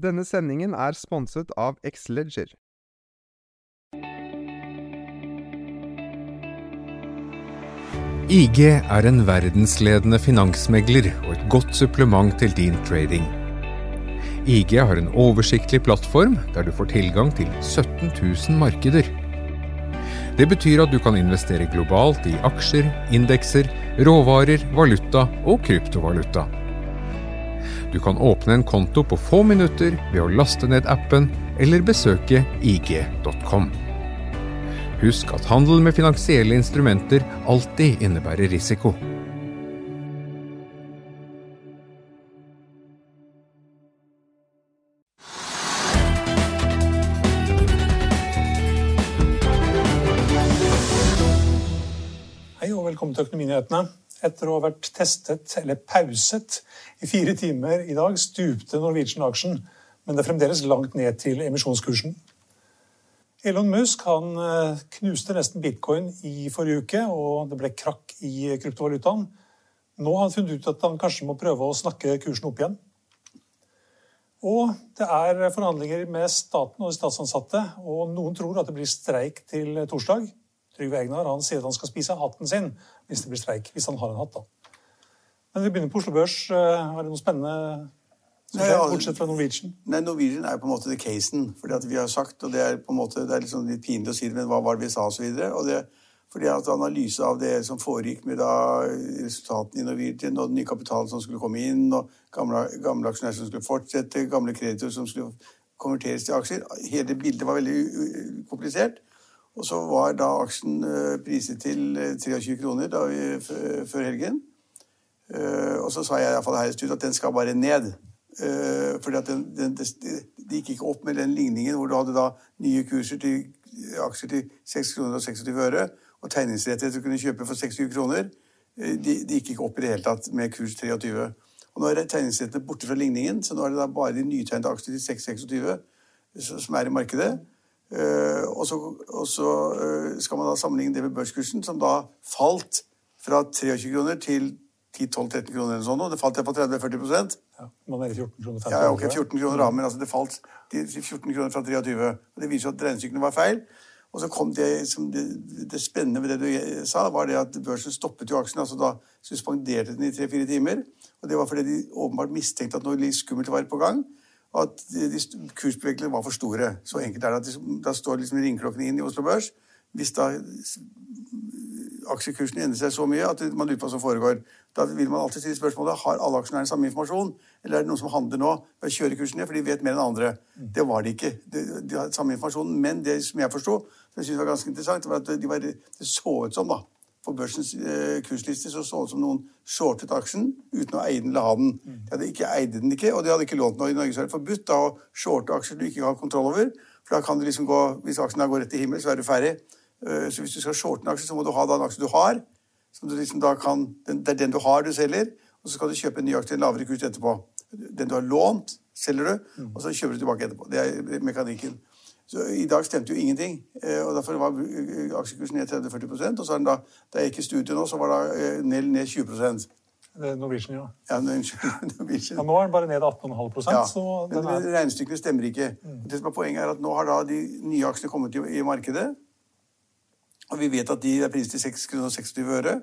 Denne sendingen er sponset av Xleger. IG er en verdensledende finansmegler og et godt supplement til din trading. IG har en oversiktlig plattform der du får tilgang til 17 000 markeder. Det betyr at du kan investere globalt i aksjer, indekser, råvarer, valuta og kryptovaluta. Du kan åpne en konto på få minutter ved å laste ned appen eller besøke ig.com. Husk at handel med finansielle instrumenter alltid innebærer risiko. Hei og velkommen til Økonominyhetene. Etter å ha vært testet, eller pauset, i fire timer i dag, stupte Norwegian-aksjen, men det er fremdeles langt ned til emisjonskursen. Elon Musk han eh, knuste nesten bitcoin i forrige uke, og det ble krakk i kryptovalutaen. Nå har han funnet ut at han kanskje må prøve å snakke kursen opp igjen. Og det er forhandlinger med staten og de statsansatte, og noen tror at det blir streik til torsdag. Trygve Egnar han sier at han skal spise hatten sin hvis det blir streik. Hvis han har en hatt, da. Men vi begynner på Oslo Børs. Har det noe spennende som skjer, bortsett fra Norwegian? Nei, Norwegian er jo på en måte the casen. fordi at vi har sagt, og Det er på en måte, det er liksom litt pinlig å si det, men hva var det vi sa osv. Fordi at analyse av det som foregikk med da resultatene i Norwegian, og den nye kapitalen som skulle komme inn, og gamle, gamle aksjonærer som skulle fortsette, gamle kreditorer som skulle konverteres til aksjer Hele bildet var veldig komplisert. Og så var da aksjen eh, priset til eh, 23 kroner da vi, før helgen. Eh, og så sa jeg i hvert fall her i studio at den skal bare ned. Eh, fordi at den, den, det, gikk ikke opp med den ligningen hvor du hadde da nye kurser til aksjer til 6 kroner og 26 øre, og tegningsrettigheter du kunne kjøpe for 26 kroner. Eh, de, de gikk ikke opp i det hele tatt med kurs 23. Og nå er tegningsrettene borte fra ligningen, så nå er det da bare de nytegnede aksjer til 626 s- som er i markedet. Eh, og så, og så eh, skal man da sammenligne det med børskursen, som da falt fra 23 kroner til 10-12-13 kroner eller sånn, og det falt iallfall hvert 30-40% Ja, man er i 14 kroner 50 ja, ok, 14 kroner da, men altså det falt til 14 kroner fra 23. Og det viser jo at regnestykkene var feil. Og så kom det som det, det spennende ved det du sa, var det at børsen stoppet jo aksjen. altså Da suspenderte den i tre-fire timer. Og det var fordi de åpenbart mistenkte at noe litt skummelt var på gang. Og at kursbevegelsene var for store. Så enkelt er det at de, da står liksom ringeklokkene inn i Oslo Børs. Hvis da aksjekursen endrer seg så mye at man lurer på hva som foregår. Da vil man alltid stille spørsmålet har alle aksjonærene samme informasjon, eller er det noen som handler nå ved å kjøre kursen ned, for de vet mer enn andre. Det var de ikke. De, de har samme informasjon, men det som jeg forsto, som jeg synes var ganske interessant, var at de var, det så ut som, da, på børsens eh, kursliste så så ut som noen shortet aksjen uten å eie den eller ha den. De hadde ikke eide den ikke, og de hadde ikke lånt den. I Norge så er det forbudt da, å shorte aksjer du ikke har kontroll over. For da kan du liksom gå, Hvis aksjen da går rett til himmelen, så er du ferdig. Uh, Så hvis du skal shorte en aksje, så må du ha da en aksje du har. Som du liksom da kan, den, det er den du har, du selger. Og så skal du kjøpe en ny aksje til en lavere kurs etterpå. Den du har lånt, selger du, og så kjøper du tilbake etterpå. Det er mekanikken. Så I dag stemte jo ingenting, eh, og derfor var eh, aksjekursen ned 30-40 Og så er den da, da jeg gikk i studiet nå, så var da eh, ned, ned 20 Det er Norwegian, ja. Ja. Norwegian. ja. Nå er den bare ned 18,5 Ja, så men den er regnestykkene stemmer ikke. Det som er Poenget er at nå har da de nye aksjene kommet i, i markedet. Og vi vet at de er priset til 6,26 kroner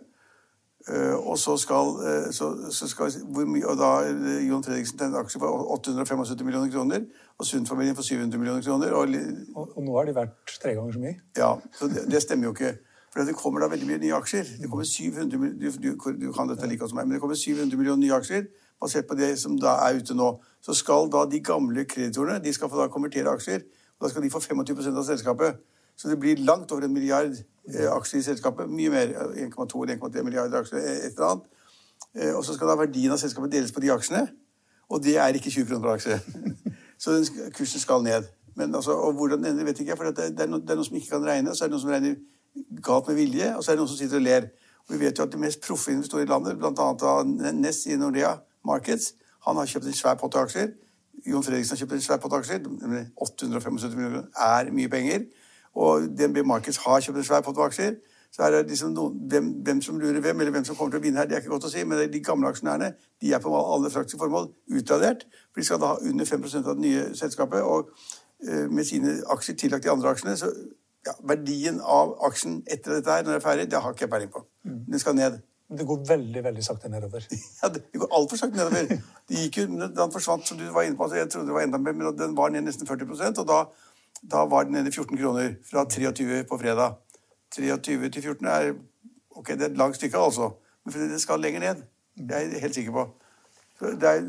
og 26 øre. Eh, og så skal, eh, så, så skal mye, og da eh, Jon Fredriksen til en aksje for 875 millioner kroner, og Sund-familien for 700 millioner kroner. Og, Og, og nå er de verdt tre ganger så mye. ja, så det, det stemmer jo ikke. For det kommer da veldig mye nye aksjer. Det kommer 700, du, du, du kan dette like godt som meg, men det kommer 700 millioner nye aksjer basert på det som da er ute nå. Så skal da de gamle kreditorene de skal få da konvertere aksjer, og da skal de få 25% av selskapet. Så det blir langt over en milliard eh, aksjer i selskapet. Mye mer. eh, 1,2 eller 1,3 milliarder aksjer. eh, Et eller annet. Eh, og så skal da verdien av selskapet deles på de aksjene. Og det er ikke 20 kroner per aksje. så kursen skal ned. Men altså, og hvordan det ender, vet ikke jeg. For det, er- det, er noe, det noen som ikke kan regne, og så er det noen som regner galt med vilje, og så er det noen som sitter og ler. Og vi vet jo at de mest proffe investorer i landet, bl.a. Ness i Nordea Markets, han har kjøpt en svær pott aksjer. Jon Fredriksen har kjøpt en svær pott aksjer. 875 millioner er mye penger. Og DNB Markets har kjøpt en svær pott aksjer. Så er det liksom noen, hvem, hvem som lurer hvem, eller hvem som kommer til å vinne her, det er ikke godt å si. Men de gamle aksjonærene de er på alle praktiske formål utradert. For de skal da ha under 5 av det nye selskapet. Og uh, med sine aksjer tillagt de andre aksjene, så ja, verdien av aksjen etter dette her, når det er ferdig, det har ikke jeg peiling på. Den skal ned. Det går veldig veldig sakte nedover. Ja, det det går altfor sakte nedover. Det gikk jo, den forsvant, som du var inne på, altså jeg trodde det var enda mer, men den var ned nesten 40% og da, da var den nede i 14 kroner fra 23 på fredag. 23 til 14 er ok, det er et langt stykke, altså. Men det skal lenger ned. Det er jeg helt sikker på. Er,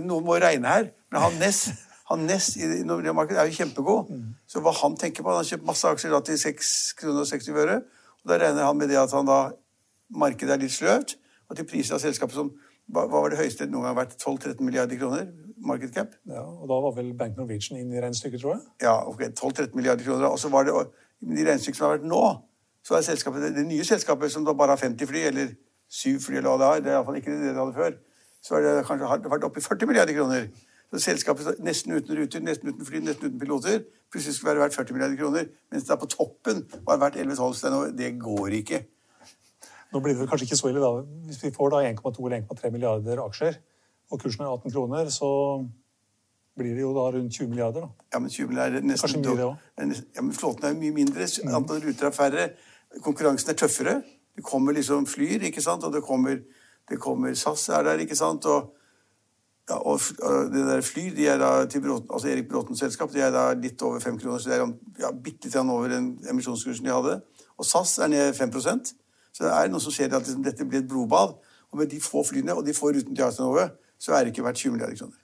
noen må regne her. Men han Ness, han Ness i Nordea-markedet er jo kjempegod. Så hva han tenker på Han har kjøpt masse aksjer da til 6 kroner og 60 øre. Og da regner han med det at han da markedet er litt sløvt, og til priser av selskapet som hva var det høyeste noen gang vært? 12-13 milliarder kroner? Market cap? Ja, og da var vel Bank Norwegian inn i regnestykket, tror jeg. Ja, ok, 12-13 milliarder kroner. Og så var det de regnestykkene som har vært nå, så er selskapet, det, nye selskapet som da bare har 50 fly, eller 7 fly, eller hva det har, det er iallfall ikke det de hadde før, så har det kanskje har vært oppe i 40 milliarder kroner. Så selskapet nesten uten ruter, nesten uten fly, nesten uten piloter, plutselig skulle være verdt 40 milliarder kroner, mens det er på toppen var verdt 11-12. Så det er noe- det går ikke. Nå blir det kanskje ikke så ille, da. Hvis vi får da 1,2 eller 1,3 milliarder aksjer, og kursen er 18 kroner, så blir det jo da rundt 20 milliarder, da. Ja, men 20 milliarder er nesten Kanskje mye det Ja, men flåten er jo mye mindre. Antall ruter er færre. Konkurransen er tøffere. Det kommer liksom flyr, ikke sant, og det kommer, det kommer SAS er der, ikke sant, og ja, og, det der fly, de er da til Bråten, altså Erik Bråtens selskap, de er da litt over 5 kroner, så det er ja, bitte litt over den emisjonskursen de hadde. Og SAS er ned 5% Så det er noe som skjer at liksom, dette blir et blodbad. Og med de få flyene og de få rutene til Arsenal så er det ikke verdt 20 milliarder kroner.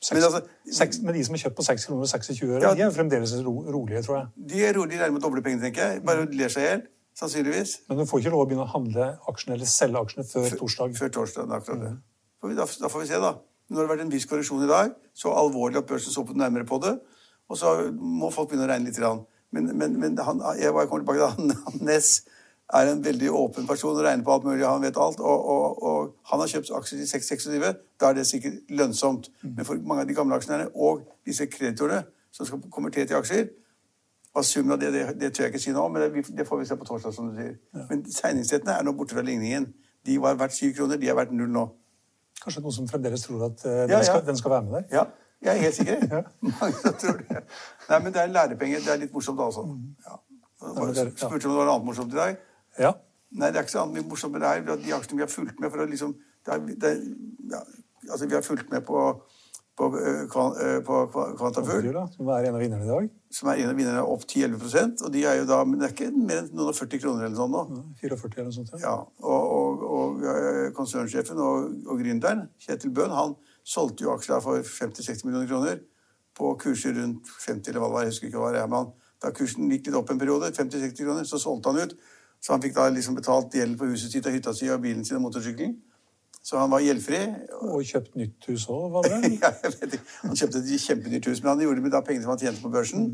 Seks, Men altså- seks, men de som er kjøpt på 6 kroner og 26 øre, Ja. de er fremdeles ro, rolige, tror jeg. De er rolig nærme doble pengene, tenker jeg. Bare ler seg i hjel, sannsynligvis. Men du får ikke lov å begynne å handle aksjene eller selge aksjene før torsdag. Før torsdag. det er akkurat det. Får vi- Da, da får vi se, da. Nå har det vært en viss korreksjon i dag. Så alvorlig at børsen så på nærmere på det. Og så må folk begynne å regne litt. Men, men, men han, jeg kommer tilbake til han, han Ness er en veldig åpen person og regner på alt mulig. Han vet alt. Og, og, og han har kjøpt aksjer til 6,26. Da er det sikkert lønnsomt. Men for mange av de gamle aksjonærene og disse kreditorene som skal konvertere til aksjer, hva summen av det, det, det tør jeg ikke si nå om, men det, det får vi se på torsdag, som du sier. Men tegningsrettene er nå borte fra ligningen. De var verdt syv kroner, de er verdt null nå. Kanskje noen som fremdeles tror at eh, den, Ja, ja. Skal, den skal være med der? Ja, jeg er helt sikker. Mange som tror det. Nei, men det er lærepenger. Det er litt morsomt, altså. Ja. er- ja. Spurte om det var noe annet morsomt i dag. Ja. Nei, det er ikke så annet mye morsomt med det her. De aksjene vi har fulgt med for å liksom det er, det ja, Altså, vi har fulgt med på, på, eh, eh, på Kvantafugl. Som er en av vinnerne i dag. som er en av vinnerne opp 10-11% og de er jo da, Men det er ikke mer enn noen og 40 kroner eller sånn nå. 44 eller noe sånt. Ja. Ja, og, og, og konsernsjefen og, og gründeren, Kjetil Bøhn, han solgte jo aksjer for 50-60 millioner kroner på kurser rundt 50 eller hva det var, jeg husker ikke hva det er, men da kursen gikk litt opp en periode, 50-60 kroner, så solgte han ut. Så han fikk da liksom betalt gjeld på huset sitt og hytta si og bilen sin og motorsykkelen. Så han var gjeldfri. Og kjøpt nytt hus òg, var det vel? ja, jeg vet ikke. Han kjøpte et kjempenytt hus, men han gjorde det med da pengene som han tjente på børsen.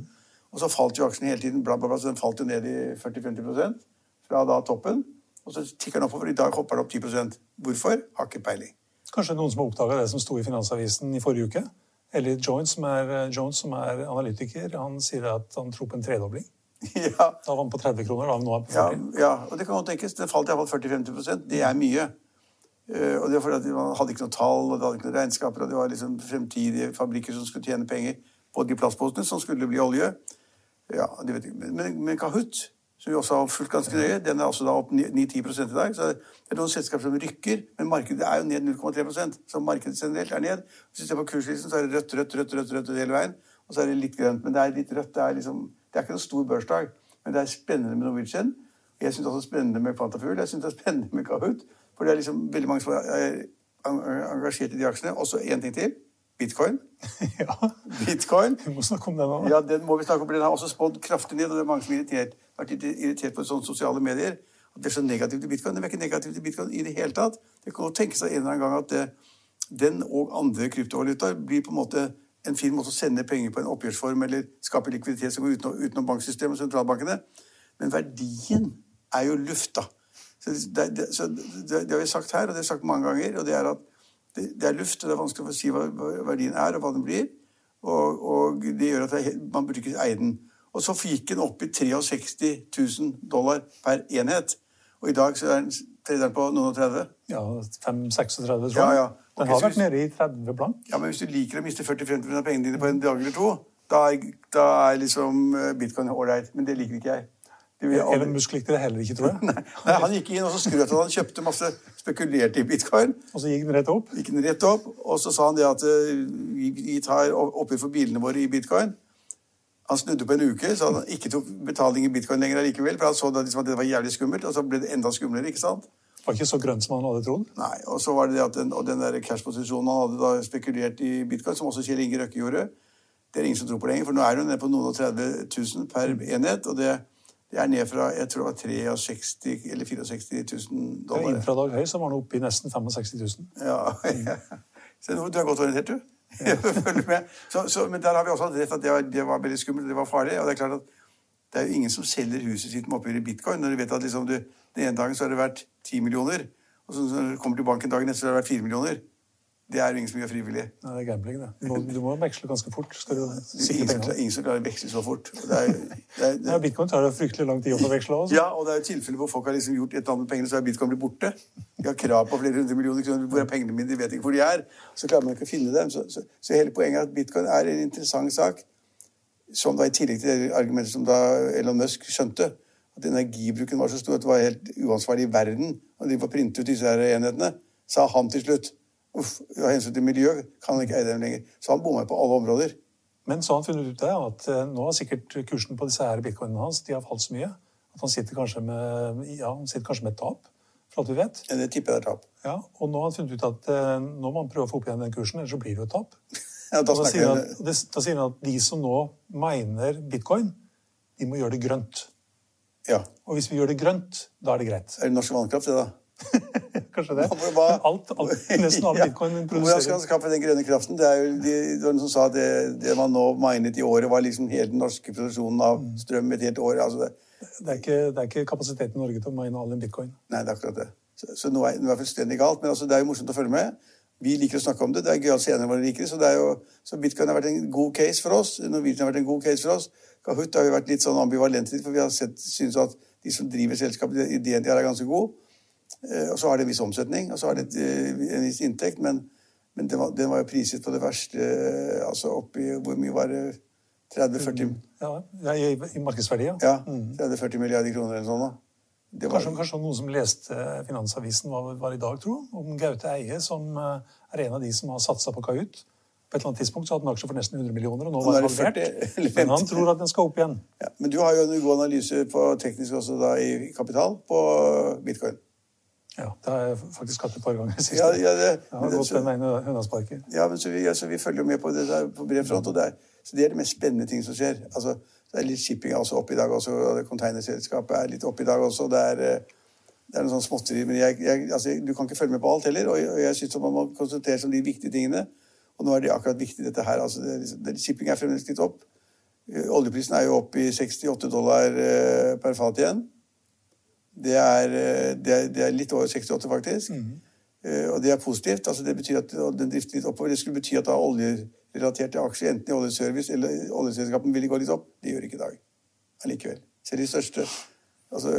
Og så falt jo aksjen hele tiden, bla, bla, bla, så den falt jo ned i 40-50% fra da toppen. Og så tikker den oppover. I dag hopper det opp 10 Hvorfor? Har ikke peiling. Kanskje noen som har oppdaga det som sto i Finansavisen i forrige uke? Eller Jones, som er, eh, Jones, som er analytiker, han sier at han tror på en tredobling. ja, Da var den på 30 kroner, da nå er på ja, 40. ja, og det kan godt tenkes. Den falt iallfall 40-50% Det er mye. Eh, og det var fordi at Man hadde ikke noe tall, og det hadde ikke noen regnskaper, og det var liksom fremtidige fabrikker som skulle tjene penger på de plastposene som skulle bli olje. Ja, det vet jeg. Men, men Kahoot som vi også har fulgt ganske nøye. Den er altså da opp 9-10 i dag. Så det er noen selskaper som rykker, men markedet er jo ned 0,3% Så markedet generelt er ned. Hvis du ser på kurslisten, så er det rødt, rødt, rødt, rødt, rødt hele veien. Og så er det litt grønt. Men det er litt rødt. Det er, liksom, det er ikke noen stor børsdag. Men det er spennende med Norwegian. Jeg syns også spennende med Quantafuel. Jeg syns det er spennende med Kahoot. For det er liksom veldig mange som er engasjert i de aksjene. Og så én ting til. Bitcoin. ja. Bitcoin. Vi må snakke om den òg. Ja, den må vi snakke om. Den har også spådd kraftig ned, og det er mange som er irritert, vært irritert på sånne sosiale medier. At det er så negativt til bitcoin. Det er ikke negativt til bitcoin i det hele tatt. Det kan godt tenke seg en eller annen gang at det, den og andre kryptovalutaer blir på en måte en fin måte å sende penger på en oppgjørsform eller skape likviditet som går utenom, utenom banksystemet og sentralbankene. Men verdien er jo lufta. Så det, det, så det, det har vi sagt her, og det har vi sagt mange ganger. og det er at det, er luft, og det er vanskelig å si hva verdien er, og hva den blir. Og, og det gjør at man burde ikke eie den. Og så gikk den opp i 63 000 dollar per enhet. Og i dag så er den, den på noen og 30. Ja, 5-36, tror jeg. Ja, ja. Den har vært nede i 30 blank. Ja, Men hvis du liker å miste 40-50 av pengene dine på en dag eller to, da er, da er liksom eh, bitcoin ålreit. Men det liker ikke jeg. Elon Musk likte det heller ikke, tror jeg. Nei, Nei Han gikk inn og så skrøt at han kjøpte masse spekulerte i bitcoin. Og så gikk den rett opp? Gikk den rett opp, Og så sa han det at eh, vi tar oppgjør for bilene våre i bitcoin. Han snudde på en uke, så han ikke tok betaling i bitcoin lenger allikevel. For han så liksom at det var jævlig skummelt, og så ble det enda skumlere. ikke sant? Det var ikke så grønt som han hadde trodd? Nei. Og så var det det at den, og den der cash-posisjonen han hadde da spekulert i bitcoin, som også Kjell Inge Røkke gjorde, det er ingen som tror på lenger. For nå er hun nede på noen og 30 000 per enhet. og det det er ned fra jeg tror det var 63 eller 64 000 dollar. Ja, fra dag høy så var nå oppe i nesten 65 000. Ja, ja. Så du er godt orientert, du. Så, så, men der har vi også hatt rett at det var, det var, veldig skummelt, det var farlig. Og det er klart at det er jo ingen som selger huset sitt med oppgjør i bitcoin når du vet at liksom du, den ene dagen så har det vært 10 millioner, og så når du kommer til banken dagen etter så har det vært 4 millioner. Det er jo ingen som gjør frivillig. Nei, det er gambling, det. Du må, du må veksle ganske fort. skal du ingen, som, ingen som klarer å veksle så fort. Det er, det er, det ja, bitcoin tar det fryktelig lang tid å få veksle også. Ja, og det er jo tilfeller hvor folk har liksom gjort et eller annet med pengene, så er bitcoin blitt borte. De har krav på flere hundre millioner kroner. Hvor er pengene mine? De vet ikke hvor de er. Så klarer man ikke å finne dem. Så, så, så hele poenget er at bitcoin er en interessant sak, som da i tillegg til det argumentet som da Elon Musk skjønte, at energibruken var så stor at det var helt uansvarlig i verden å printe ut disse her enhetene, sa han til slutt. Uff, av hensyn til miljø kan han ikke eie dem lenger. Så han bommer på alle områder. Men så har han funnet ut det, at eh, nå har sikkert kursen på disse her bitcoinene hans de har falt så mye at han sitter kanskje med, ja, han sitter kanskje med et tap. For alt vi vet. Ja, det tipper jeg er tap. Ja, Og nå har han funnet ut at eh, nå må han prøve å få opp igjen den kursen, ellers så blir det jo et tap. Ja, da, da, sier han at, da sier han at de som nå miner bitcoin, de må gjøre det grønt. Ja. Og hvis vi gjør det grønt, da er det greit. Er det norsk vannkraft, det, da? Kanskje det. Bare, alt, alt, nesten all bitcoin produserer Hvordan skal man skaffe den grønne kraften? Det er jo de, de som sa det, det man nå minet i året, var liksom hele den norske produksjonen av mm. strøm et helt år. Altså det, det, er ikke, det er ikke kapasiteten i Norge til å mine all den bitcoin. Nei, det er akkurat det. Så, så nå er det fullstendig galt. Men altså, det er jo morsomt å følge med. Vi liker å snakke om det. Det er gøy at senere våre liker det. Så, det er jo, så bitcoin har vært en god case for oss. Norwegian har vært en god case for oss. Kahoot har jo vært litt sånn ambivalent for vi har sett, synes at de som driver selskapet, ideen de har, er ganske god. Eh, og så har det en viss omsetning, og så har det eh, en viss inntekt, men, men den, var, den, var, jo priset på det verste eh, altså oppi Hvor mye var det? 30-40 Ja, i, i markedsverdi, ja. ja 30-40 milliarder kroner eller sånn. da. Var... Kanskje, kanskje, noen som leste Finansavisen var, var i dag, tro, om Gaute Eie, som er en av de som har satsa på Kahoot. På et eller annet tidspunkt så hadde han aksjer for nesten 100 millioner, og nå var han halvert. Men han tror at den skal opp igjen. Ja, men du har jo en god analyse på teknisk også da i kapital på bitcoin. Ja, det har jeg faktisk hatt et par ganger sist. Ja, ja, det, jeg har gått den ene hundasparker. Ja, men så vi, altså, vi, følger jo med på det der på bred front. og det er, Så det er de mest spennende ting som skjer. Altså, det er litt shipping også oppe i dag også. og Containerselskapet er litt oppe i dag også. Det er, eh, det er noe sånn småtteri. Men jeg, jeg, altså, du kan ikke følge med på alt heller. Og, og jeg syns man må konsentrere seg om de viktige tingene. Og nå er det akkurat viktig, dette her. Altså, det, det, shipping er fremdeles litt opp. Eh, oljeprisen er jo opp i 68 dollar eh, per fat igjen. Det er, eh, det er, det er litt over 68, faktisk. Mm. Uh, og det er positivt. altså Det betyr at den drifter litt oppover. Det skulle bety at da oljerelaterte aksjer, enten i oljeservice eller oljeselskapene, ville gå litt opp. Det gjør ikke i dag allikevel. Selv de største altså,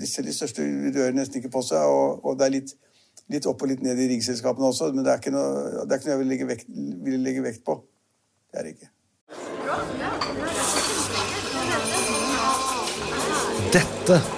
de, selv de største rører nesten ikke på seg. Og, og det er litt, litt, opp og litt ned i riggselskapene også, men det er ikke noe, det er ikke noe jeg vil legge, vekt, vil legge vekt på. Det er det ikke. Dette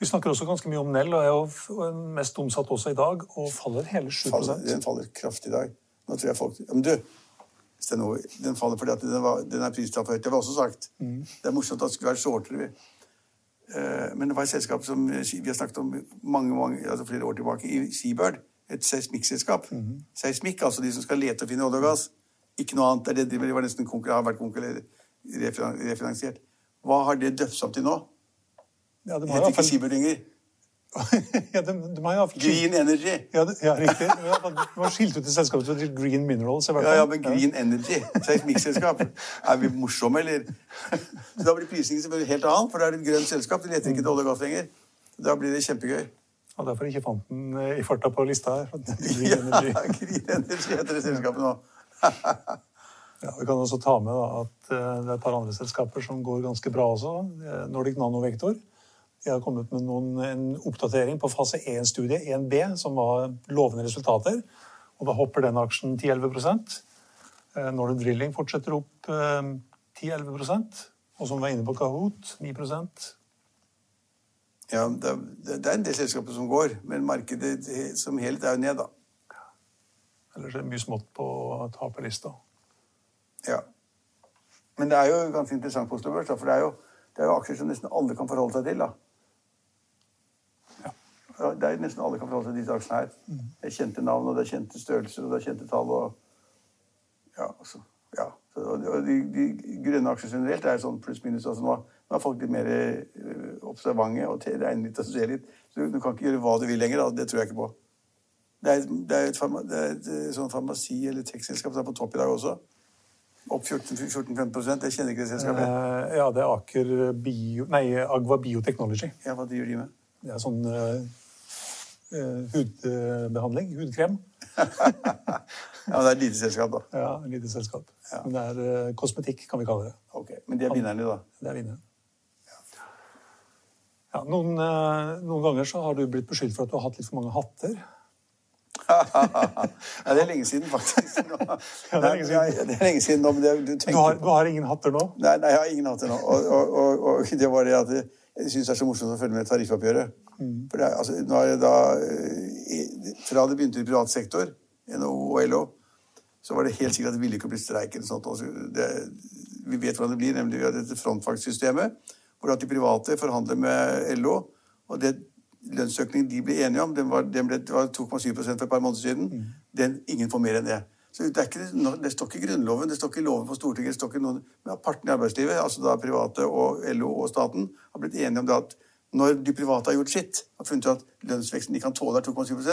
Vi snakker også ganske mye om Nell, og er jo mest omsatt også i dag, og faller hele 7 faller, Den faller kraftig i dag. Nå tror jeg folk Men du, Stenover, den faller fordi at den, var, den er pristatt for høyt. Det var også sagt. Mm. Det er morsomt at det skulle være shortere. Uh, men det var et selskap som vi har snakket om mange, mange, altså flere år tilbake, i Seabird. Et seismikkselskap. Mm. Seismikk, altså de som skal lete og finne olje og gass. Ikke noe annet. Det, det var nesten har vært konkurrert, refinansiert. Hva har det døpt seg til nå? Ja, de Heter ikke Cyberdinger. ja, de, de har iallfall Green Energy. Ja, de, ja riktig. De var skilt ut i selskapet som Green Minerals. Ja, ja, men Green ja. Energy, seismikkselskap. Er vi morsomme, eller? Så Da blir prisingen selvfølgelig helt annen, for da er det et grønt selskap. De leter ikke etter olje og gass lenger. Da blir det kjempegøy. Og derfor ikke fant den eh, i farta på lista her. Green Energy. ja, Green Energy heter det selskapet nå. Ja, vi kan også ta med da, at eh, det er et par andre selskaper som går ganske bra også. Nordic Nanovektor de har kommet med noen, en oppdatering på fase 1-studiet, 1B, som var lovende resultater. Og da hopper den aksjen 10-11 eh, Northern Drilling fortsetter opp 10-11 eh, Og som var inne på Kahoot 9% Ja, det, det er en del selskaper som går, men markedet som helhet er jo ned, da. Ellers er det mye smått på taperlista. Ja. Men det er jo ganske interessant på Oslo Børs, for det er, jo, det er jo aksjer som nesten alle kan forholde seg til. da. Det er nesten alle kan forholde seg til disse aksjene her. Det er kjente navn, og det er kjente størrelser, og det er kjente tall. og ja, altså, ja. Og de, de grønne aksjer generelt er sånn pluss-minus. Altså nå, nå, er folk litt mer eh, observante og regner litt og ser litt. Så du, du, kan ikke gjøre hva du vil lenger. Da. Det tror jeg ikke på. Det er, det er et, det er et eh, sånn farmasi- eller tekstselskap som er på topp i dag også. Opp 14-15 Jeg kjenner ikke det selskapet. Eh, ja, det er Aker Bio... Nei, Agva Biotechnology. Ja, Hva gjør de med? Det er sånn Eh, hudbehandling. Hudkrem. ja, men Det er et lite selskap, da. Ja, et lite selskap. Ja. Men det er uh, kosmetikk, kan vi kalle det. Ok, Men de er vinnerne, da? Det er vinneren. Ja, noen, uh, noen, ganger så har du blitt beskyldt for at du har hatt litt for mange hatter. Ja, det er lenge siden, faktisk. ja, det, er lenge siden. Det er lenge siden nå, men det, du, du, har, du, har, ingen hatter nå? Nei, nei, jeg har ingen hatter nå. Og, og, og, og det var det at jeg syns det er så morsomt å følge med tariffoppgjøret. Mm. For det, altså, nå er det da, eh, Fra det begynte i privat sektor, NHO og LO, så var det helt sikkert at det ville ikke bli streik. eller sånt. Altså, det, vi vet hvordan det blir, nemlig vi har dette frontfagssystemet, hvor at de private forhandler med LO. og det lønnsøkningen de ble enige om, den var, var 2,7 for et par måneder siden. Mm. Den, ingen får mer enn det. Så det, ikke, det, står ikke i Grunnloven, det står ikke i loven for Stortinget. det står ikke noen, Men partene i arbeidslivet, altså da private og LO og staten, har blitt enige om det at når de private har gjort sitt, har funnet ut at lønnsveksten de kan tåle er 2,7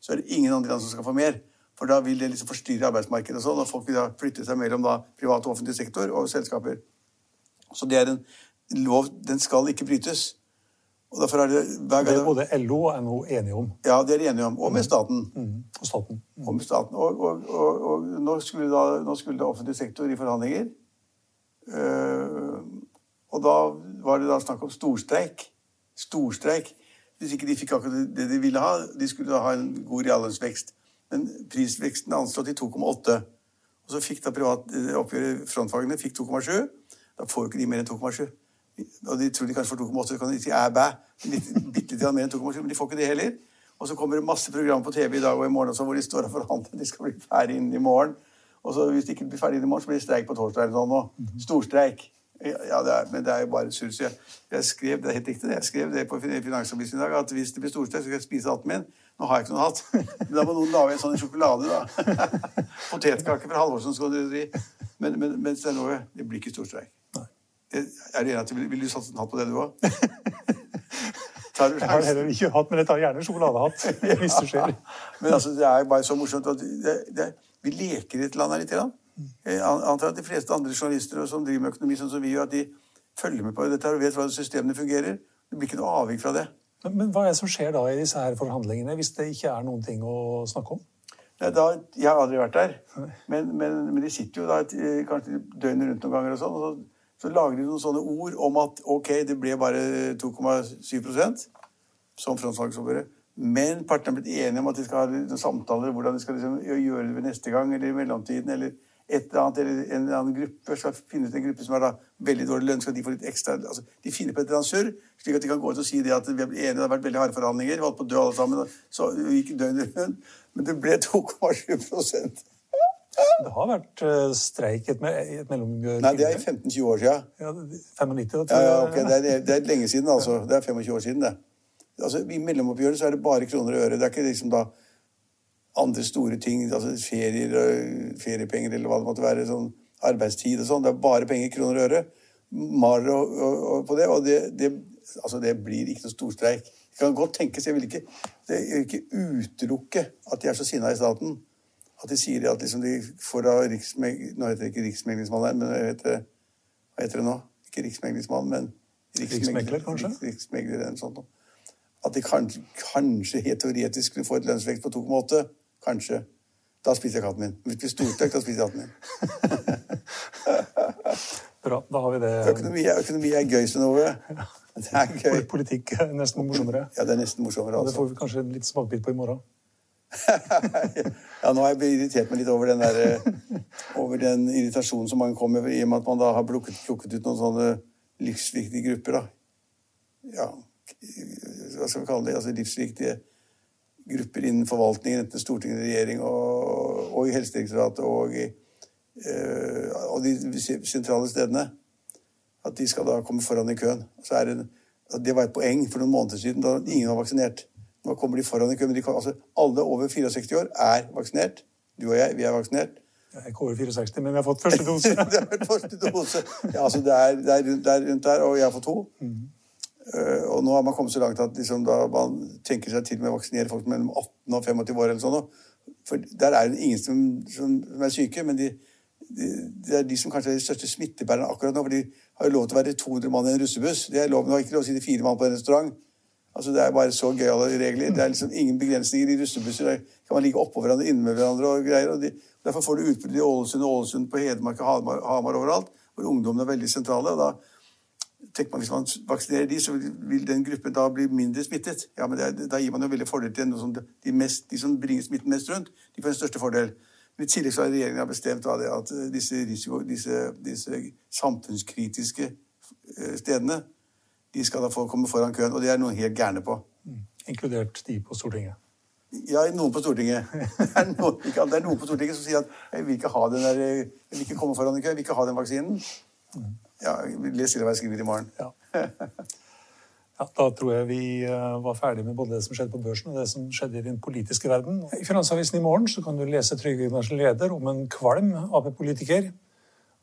så er det ingen andre land som skal få mer. For da vil det liksom forstyrre arbeidsmarkedet og sånn, og folk vil da flytte seg mellom da privat og offentlig sektor og selskaper. Så det er en lov Den skal ikke brytes. Og derfor er det, hver gang, det er både LO og NHO enige om. Ja, det er de enige om. Og med staten. Mm. Og staten. Mm. Og med staten. Og, og, og, og nå, skulle da, nå, skulle da, offentlig sektor i forhandlinger. Uh, og da var det da snakk om storstreik storstreik hvis ikke de fikk akkurat det de ville ha. De skulle da ha en god reallønnsvekst. Men prisveksten er anslått i 2,8. Og så fikk da privat eh, oppgjøret frontfagene fikk 2,7. Da får jo ikke de mer enn 2,7. Og de tror de kanskje får 2,8, så kan de si æ bæ. Bitte litt mer enn 2,7, men de får ikke det heller. Og så kommer det masse program på TV i dag og i morgen også, hvor de står og forhandler. De skal bli ferdig innen i morgen. Og så hvis de ikke blir ferdig innen i morgen, så blir det streik på torsdag eller noe. Storstreik. Ja, det er, men det er jo bare surs. Jeg, skrev det er helt riktig, jeg skrev det på Finansavisen i dag, at hvis det blir storstreik, så skal jeg spise hatten min. Nå har jeg ikke noen hatt. Men da må noen lage en sånn sjokolade, da. Potetkake fra Halvorsens godteri. Men, men, men Stein det blir ikke storstreik. Er du enig at du vil, du satse en hatt på det, du òg? Jeg har heller ikke hatt, men jeg tar gjerne sjokoladehatt. hvis det skjer. Men altså, det er bare så morsomt at det, det, vi leker i et land her litt. Grann. Jeg antar at de fleste andre journalister som driver med økonomi, sånn som vi gjør, at de følger med på dette her og vet hvordan systemene fungerer. Det blir ikke noe avvik fra det. Men, men, hva er det som skjer da i disse her forhandlingene, hvis det ikke er noen ting å snakke om? Da, jeg har aldri vært der. Men, men, men de sitter jo da kanskje døgnet rundt noen ganger, og sånn, og så, så, lager de noen sånne ord om at ok, det ble bare 2,7% som frontfagsoppgjøret. Men partene er blitt enige om at de skal ha samtaler hvordan de skal liksom gjøre det ved neste gang eller i mellomtiden. eller et eller annet, eller en eller annen gruppe skal finne ut en gruppe som har veldig dårlig lønn, skal de få litt ekstra altså, De finner på et eller annet surr, slik at de kan gå ut og si det at vi er enige, det har vært veldig harde forhandlinger, vi holdt på å dø alle sammen, så gikk døgnet rundt. Men det ble 2,7 det har vært uh, streik i et, et? Nei, det er 15-20 år siden. Ja, 95, da, ja, ja, okay. det, er, det er lenge siden, altså. Det er 25 år siden, det. Altså, I mellomoppgjøret så er det bare kroner og øre. Det er ikke liksom da andre store ting, altså ferier og feriepenger eller hva det måtte være, sånn arbeidstid og sånn. Det er bare penger, kroner og øre. Maler og, og, og på det, og det, det, altså det blir ikke noe storstreik. Det kan godt tenkes, jeg vil ikke, det vil ikke utelukke at de er så sinna i staten. At de sier at liksom de får av riksmeg... Nå heter det ikke riksmeglingsmann men jeg vet, hva heter det nå? Ikke riksmeglingsmann, men riksmegler, kanskje? Riksmegler eller noe sånt. At de kanskje, kanskje helt teoretisk kunne få et lønnsvekt på 2,8. Kanskje. Da spiser jeg katten min. Hvis det blir da spiser jeg katten min. Bra, da har vi det. Økonomi er, økonomi er gøy, Synnøve. Det er gøy. Politikk er nesten morsommere. Ja, det er nesten morsommere, altså. Det får vi kanskje litt smakebit på i morgen. ja, nå har jeg irritert meg litt over den, der, eh, over den irritasjonen som mange kommer med, i og med at man da har plukket, plukket ut noen sånne livsviktige grupper. da. Ja, hva skal vi kalle det? Altså livsviktige grupper innen forvaltningen, enten Stortinget, regjering og, og i Helsedirektoratet og, uh, og de sentrale stedene. At de skal da komme foran i køen. Det, det, var et poeng for noen måneder siden da ingen var vaksinert. Nå kommer de foran i køen. Kan, altså, alle over 64 år er vaksinert. Du og jeg, vi er vaksinert. Jeg er ikke over 64, men jeg har fått første dose. det er første dose. Ja, altså, det, er, det, er rundt, det er rundt der, og jeg har fått to. Mm. Uh, og nå har man kommet så langt at liksom, man tenker seg til med å vaksinere folk mellom 18 og 25 år. eller sånn. For der er det ingen som, som, som er syke, men de, de, det er de som kanskje er de største smittebærerne akkurat nå. For de har jo lov til å være 200 mann i en russebuss. Det er lov, de har ikke lov til å sitte fire mann på en restaurant. Altså, Det er bare så gøyale regler. Det er liksom ingen begrensninger i russebusser. Der kan man ligge oppå hverandre, inne med hverandre og greier. og de, Derfor får du utbrudd i Ålesund og Ålesund på Hedmark og Hamar, Hamar overalt, hvor ungdommene er veldig sentrale. og da tenker man Hvis man vaksinerer de, så vil den gruppen da bli mindre smittet. Ja, men er, Da gir man jo veldig fordel til som de, mest, de, som bringer smitten mest rundt. De får den største fordel. Men I tillegg så har regjeringen bestemt det, at disse, risiko, disse, disse, samfunnskritiske eh, stedene de skal da få komme foran køen. Og det er noen helt gærne på. Mm. Inkludert de på Stortinget? Ja, noen på Stortinget. Det er noen, det er noen på Stortinget som sier at jeg vil ikke ha den der, jeg vil ikke komme foran i kø, jeg vil ikke ha den vaksinen. Mm. Ja, Les hva jeg skriver i morgen. Ja. ja. Da tror jeg vi eh, var ferdig med både det som skjedde på børsen og det som skjedde i den politiske verden. I Finansavisen i morgen så kan du lese Trygve Gundersen leder om en kvalm Ap-politiker.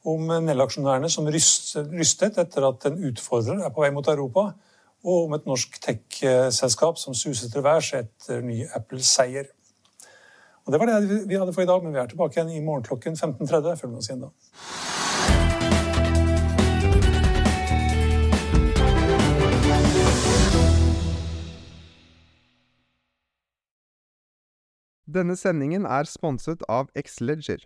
Om Nell-aksjonærene som rystet etter at en utfordrer er på vei mot Europa. Og om et norsk tech-selskap som suser til værs etter ny Apple-seier. Og Det var det vi hadde for i dag, men vi er tilbake igjen i morgen klokken 15.30. Følg med oss igjen da. Denne sendingen er sponset av Xleger.